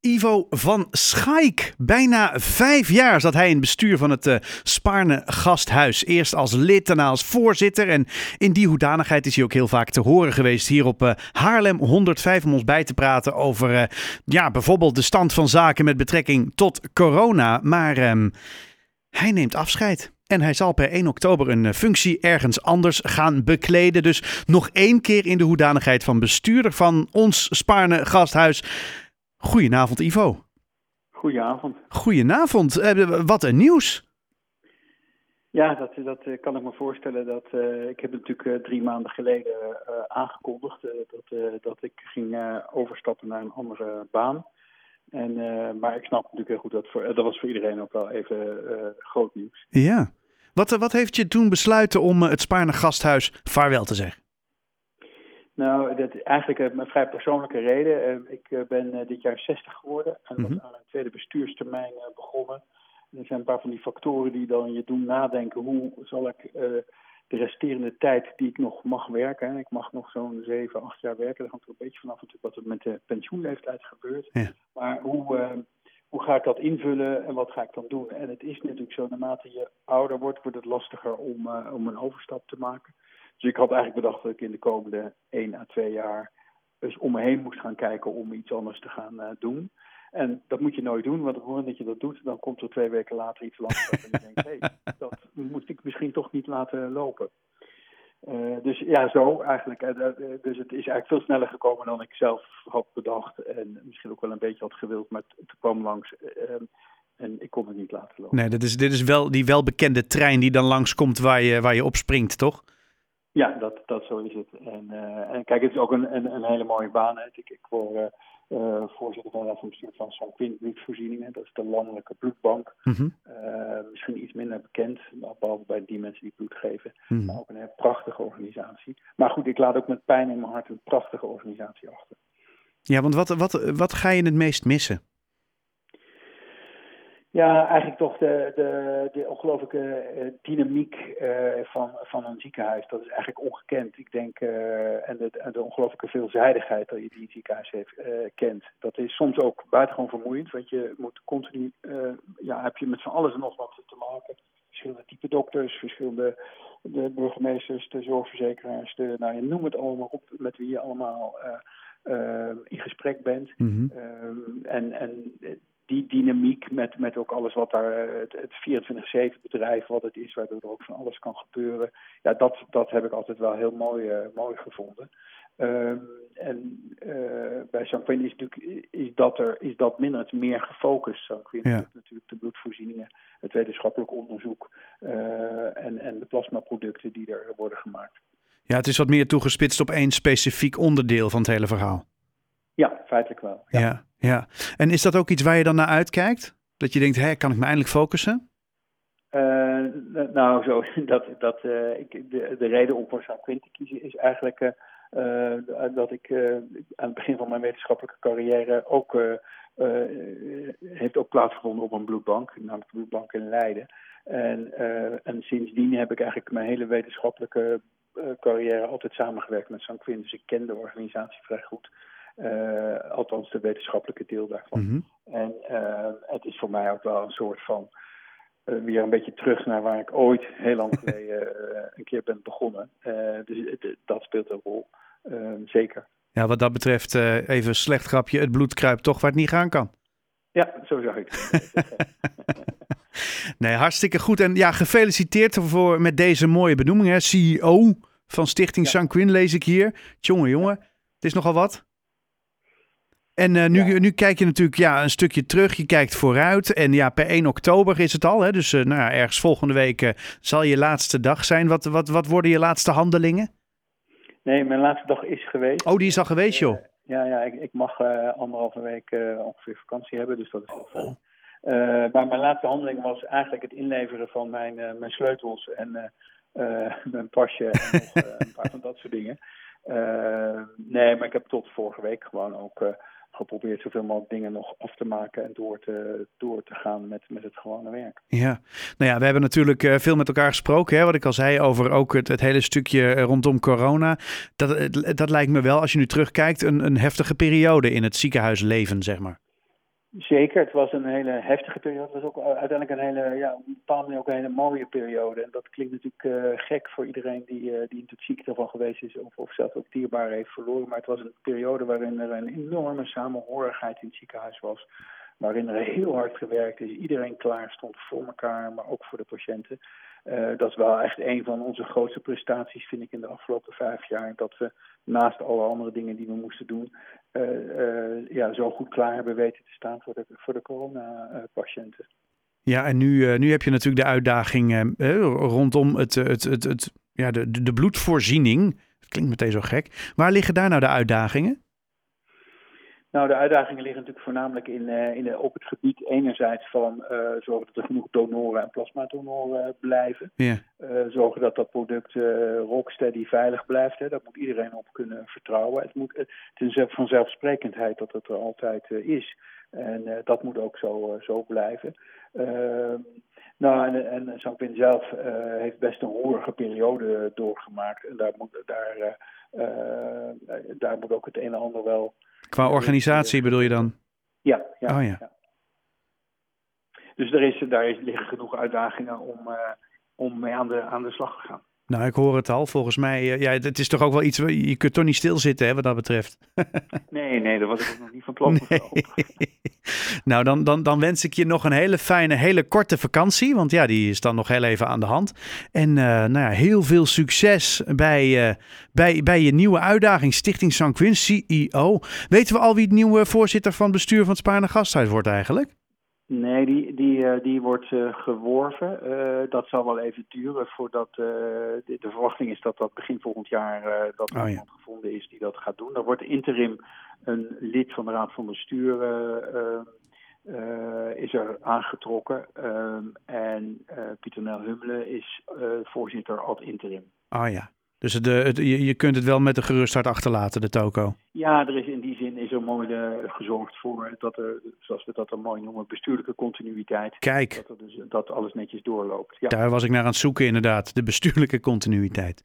Ivo van Schaik. Bijna vijf jaar zat hij in het bestuur van het uh, Spaarne Gasthuis. Eerst als lid, daarna als voorzitter. En in die hoedanigheid is hij ook heel vaak te horen geweest hier op uh, Haarlem 105 om ons bij te praten over uh, ja, bijvoorbeeld de stand van zaken met betrekking tot corona. Maar um, hij neemt afscheid. En hij zal per 1 oktober een functie ergens anders gaan bekleden. Dus nog één keer in de hoedanigheid van bestuurder van ons Spaarne Gasthuis. Goedenavond, Ivo. Goedenavond. Goedenavond. Uh, wat een nieuws. Ja, dat, dat uh, kan ik me voorstellen. Dat, uh, ik heb natuurlijk drie maanden geleden aangekondigd dat, dat ik ging overstappen naar een andere baan. En, maar ik snap natuurlijk heel goed dat voor, dat was voor iedereen ook wel even groot nieuws. Ja. Wat, wat heeft je toen besluiten om het Spaarne Gasthuis vaarwel te zeggen? Nou, dat is eigenlijk een vrij persoonlijke reden. Ehm, ik eh, ben eh, dit jaar 60 geworden en mm -hmm. aan een tweede bestuurstermijn eh, begonnen. er zijn een paar van die factoren die dan je doen nadenken. Hoe zal ik de resterende tijd die ik nog mag werken. Ik mag nog zo'n 7, 8 jaar werken. Dat hangt er een beetje vanaf natuurlijk wat er met de pensioenleeftijd gebeurt. Ja. Maar hoe, uh, hoe ga ik dat invullen en wat ga ik dan doen? En het is natuurlijk zo, naarmate je ouder wordt, wordt het lastiger om, uh, om een overstap te maken. Dus ik had eigenlijk bedacht dat ik in de komende 1 à 2 jaar eens om me heen moest gaan kijken om iets anders te gaan uh, doen. En dat moet je nooit doen, want op het moment dat je dat doet, dan komt er twee weken later iets langs en je denkt, hé, hey, dat moet ik misschien toch niet laten lopen. Uh, dus ja, zo eigenlijk. Uh, dus het is eigenlijk veel sneller gekomen dan ik zelf had bedacht. En misschien ook wel een beetje had gewild, maar het, kwam langs. en ik kon het niet laten lopen. Nee, dit is, dit is wel die welbekende trein die dan langskomt waar je, waar je op springt, toch? Ja, dat, dat zo is het. En, uh, en kijk, het is ook een, een, een hele mooie baan. Hè. Ik, ik word uh, uh, voorzitter van het bestuur van Sanquin Bloedvoorzieningen. Dat is de landelijke bloedbank. Mm -hmm. misschien iets minder bekend, behalve bij die mensen die bloed geven. Mm -hmm. Maar ook een hele prachtige organisatie. Maar goed, ik laat ook met pijn in mijn hart een prachtige organisatie achter. Ja, want wat, wat, wat ga je het meest missen? Ja, eigenlijk toch de, de, de ongelooflijke dynamiek uh, van, van een ziekenhuis. Dat is eigenlijk ongekend. Ik denk, uh, en de, de ongelooflijke veelzijdigheid dat je die ziekenhuis heeft, kent. Dat is soms ook buitengewoon vermoeiend, want je moet continu, ja, heb je met van alles en nog wat te maken. Verschillende type dokters, verschillende de burgemeesters, de zorgverzekeraars, de, nou, je noem het allemaal op, met wie je allemaal in gesprek bent. Mm -hmm. en, en die dynamiek met, met ook alles wat daar, het, het 24-7 bedrijf wat het is, waardoor er ook van alles kan gebeuren. Ja, dat, dat heb ik altijd wel heel mooi, uh, mooi gevonden. Um, en uh, bij Sanquin is, natuurlijk, is, dat er, is dat minder, het meer gefocust. Sanquin ja. natuurlijk de bloedvoorzieningen, het wetenschappelijk onderzoek en, en de plasmaproducten die er worden gemaakt. Ja, het is wat meer toegespitst op één specifiek onderdeel van het hele verhaal. Ja, feitelijk wel. Ja. ja, ja. En is dat ook iets waar je dan naar uitkijkt? Dat je denkt, hé, kan ik me eindelijk focussen? Uh, nou, zo, dat, dat, uh, ik, de, de reden om voor San te kiezen is eigenlijk uh, dat ik aan het begin van mijn wetenschappelijke carrière ook heeft ook plaatsgevonden op een bloedbank, namelijk de bloedbank in Leiden. En, en sindsdien heb ik eigenlijk mijn hele wetenschappelijke carrière altijd samengewerkt met Sanquin. Dus ik ken de organisatie vrij goed. Uh, althans, de wetenschappelijke deel daarvan. Mm -hmm. En uh, het is voor mij ook wel een soort van. Uh, weer een beetje terug naar waar ik ooit heel lang geleden een keer ben begonnen. dus dat speelt een rol. zeker. Ja, wat dat betreft, even een slecht grapje. Het bloed kruipt toch waar het niet gaan kan. Ja, zo zag ik nee, hartstikke goed. En ja, gefeliciteerd voor, met deze mooie benoeming. Hè? CEO van Stichting ja. Sanquin lees ik hier. Jongen, jongen, het is nogal wat. En uh, nu, ja. nu kijk je natuurlijk ja, een stukje terug, je kijkt vooruit. En ja, per 1 oktober is het al. Hè? Dus uh, nou ja, ergens volgende week uh, zal je laatste dag zijn. Wat, wat, wat worden je laatste handelingen? Nee, mijn laatste dag is geweest. Oh, die is al geweest, joh? ja, ja ik, ik mag anderhalve week ongeveer vakantie hebben, dus dat is heel fijn. Oh. maar mijn laatste handeling was eigenlijk het inleveren van mijn, mijn sleutels en mijn pasje en nog een paar van dat soort dingen. nee, maar ik heb tot vorige week gewoon ook geprobeerd zoveel mogelijk dingen nog af te maken en door te, door te gaan met, met het gewone werk. Ja, nou ja, we hebben natuurlijk uh, veel met elkaar gesproken, hè, wat ik al zei over ook het, het hele stukje rondom corona. Dat, dat lijkt me wel, als je nu terugkijkt, een, een heftige periode in het ziekenhuisleven, zeg maar. Zeker, het was een hele heftige periode. Het was ook uiteindelijk een hele, ja, op een bepaalde manier ook een hele mooie periode. En dat klinkt natuurlijk uh, gek voor iedereen die, uh, die natuurlijk ziek ervan geweest is of, of zelfs ook dierbaar heeft verloren. Maar het was een periode waarin er een enorme samenhorigheid in het ziekenhuis was. Waarin er heel hard gewerkt is. Iedereen klaar stond voor elkaar, maar ook voor de patiënten. Uh, dat is wel echt een van onze grootste prestaties, vind ik, in de afgelopen vijf jaar. Dat we naast alle andere dingen die we moesten doen, ja, zo goed klaar hebben weten te staan voor de, voor de coronapatiënten. Ja, en nu, nu heb je natuurlijk de uitdaging rondom het, het, het, het, ja, de, de bloedvoorziening. Dat klinkt meteen zo gek. Waar liggen daar nou de uitdagingen? Nou, de uitdagingen liggen natuurlijk voornamelijk in, uh, in, op het gebied enerzijds van uh, zorgen dat er genoeg donoren en plasmadonoren uh, blijven. Yeah. zorgen dat dat product rocksteady veilig blijft. Hè. Daar moet iedereen op kunnen vertrouwen. Het, moet, het is een vanzelfsprekendheid dat het er altijd is. En dat moet ook zo, zo blijven. Ehm, nou, en, en Sampin zelf heeft best een roerige periode doorgemaakt. En daar moet, daar, daar moet ook het een en ander wel Qua organisatie bedoel je dan? Ja. ja, oh, ja. Dus er is, daar is, liggen genoeg uitdagingen om, uh, om mee aan de, aan de slag te gaan. Nou, ik hoor het al. Volgens mij, uh, ja, het is toch ook wel iets, je kunt toch niet stilzitten hè, wat dat betreft. nee, nee, dat was ik ook nog niet van plan. Nee. nou, dan, dan, dan wens ik je nog een hele fijne, hele korte vakantie. Want ja, die is dan nog heel even aan de hand. En uh, nou ja, heel veel succes bij, uh, bij, bij je nieuwe uitdaging, Stichting Sanquin, CEO. Weten we al wie het nieuwe voorzitter van het bestuur van het Spaarne Gasthuis wordt eigenlijk? Nee, die, die, uh, die wordt uh, geworven. Uh, dat zal wel even duren voordat de, de, verwachting is dat dat begin volgend jaar dat er oh, iemand ja. gevonden is die dat gaat doen. Dan wordt interim een lid van de Raad van Bestuur is er aangetrokken. en Pieter Nel Hummelen is voorzitter ad interim. Ah ja. Dus de, het, je, je kunt het wel met een gerust hart achterlaten, de toko. Ja, er is in die zin is er mooi uh, gezorgd voor dat er, zoals we dat dan mooi noemen, bestuurlijke continuïteit. Kijk. Dat, er dus, dat alles netjes doorloopt. Ja. Daar was ik naar aan het zoeken inderdaad, de bestuurlijke continuïteit.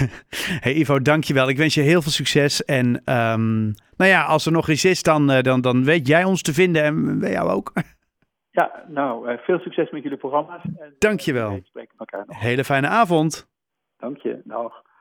hey Ivo, dankjewel. Ik wens je heel veel succes. En um, nou ja, als er nog iets is, dan, dan, dan weet jij ons te vinden en wij jou ook. Ja, nou, veel succes met jullie programma's. En, dankjewel. spreken elkaar nog. Hele fijne avond. Dank je. Dag.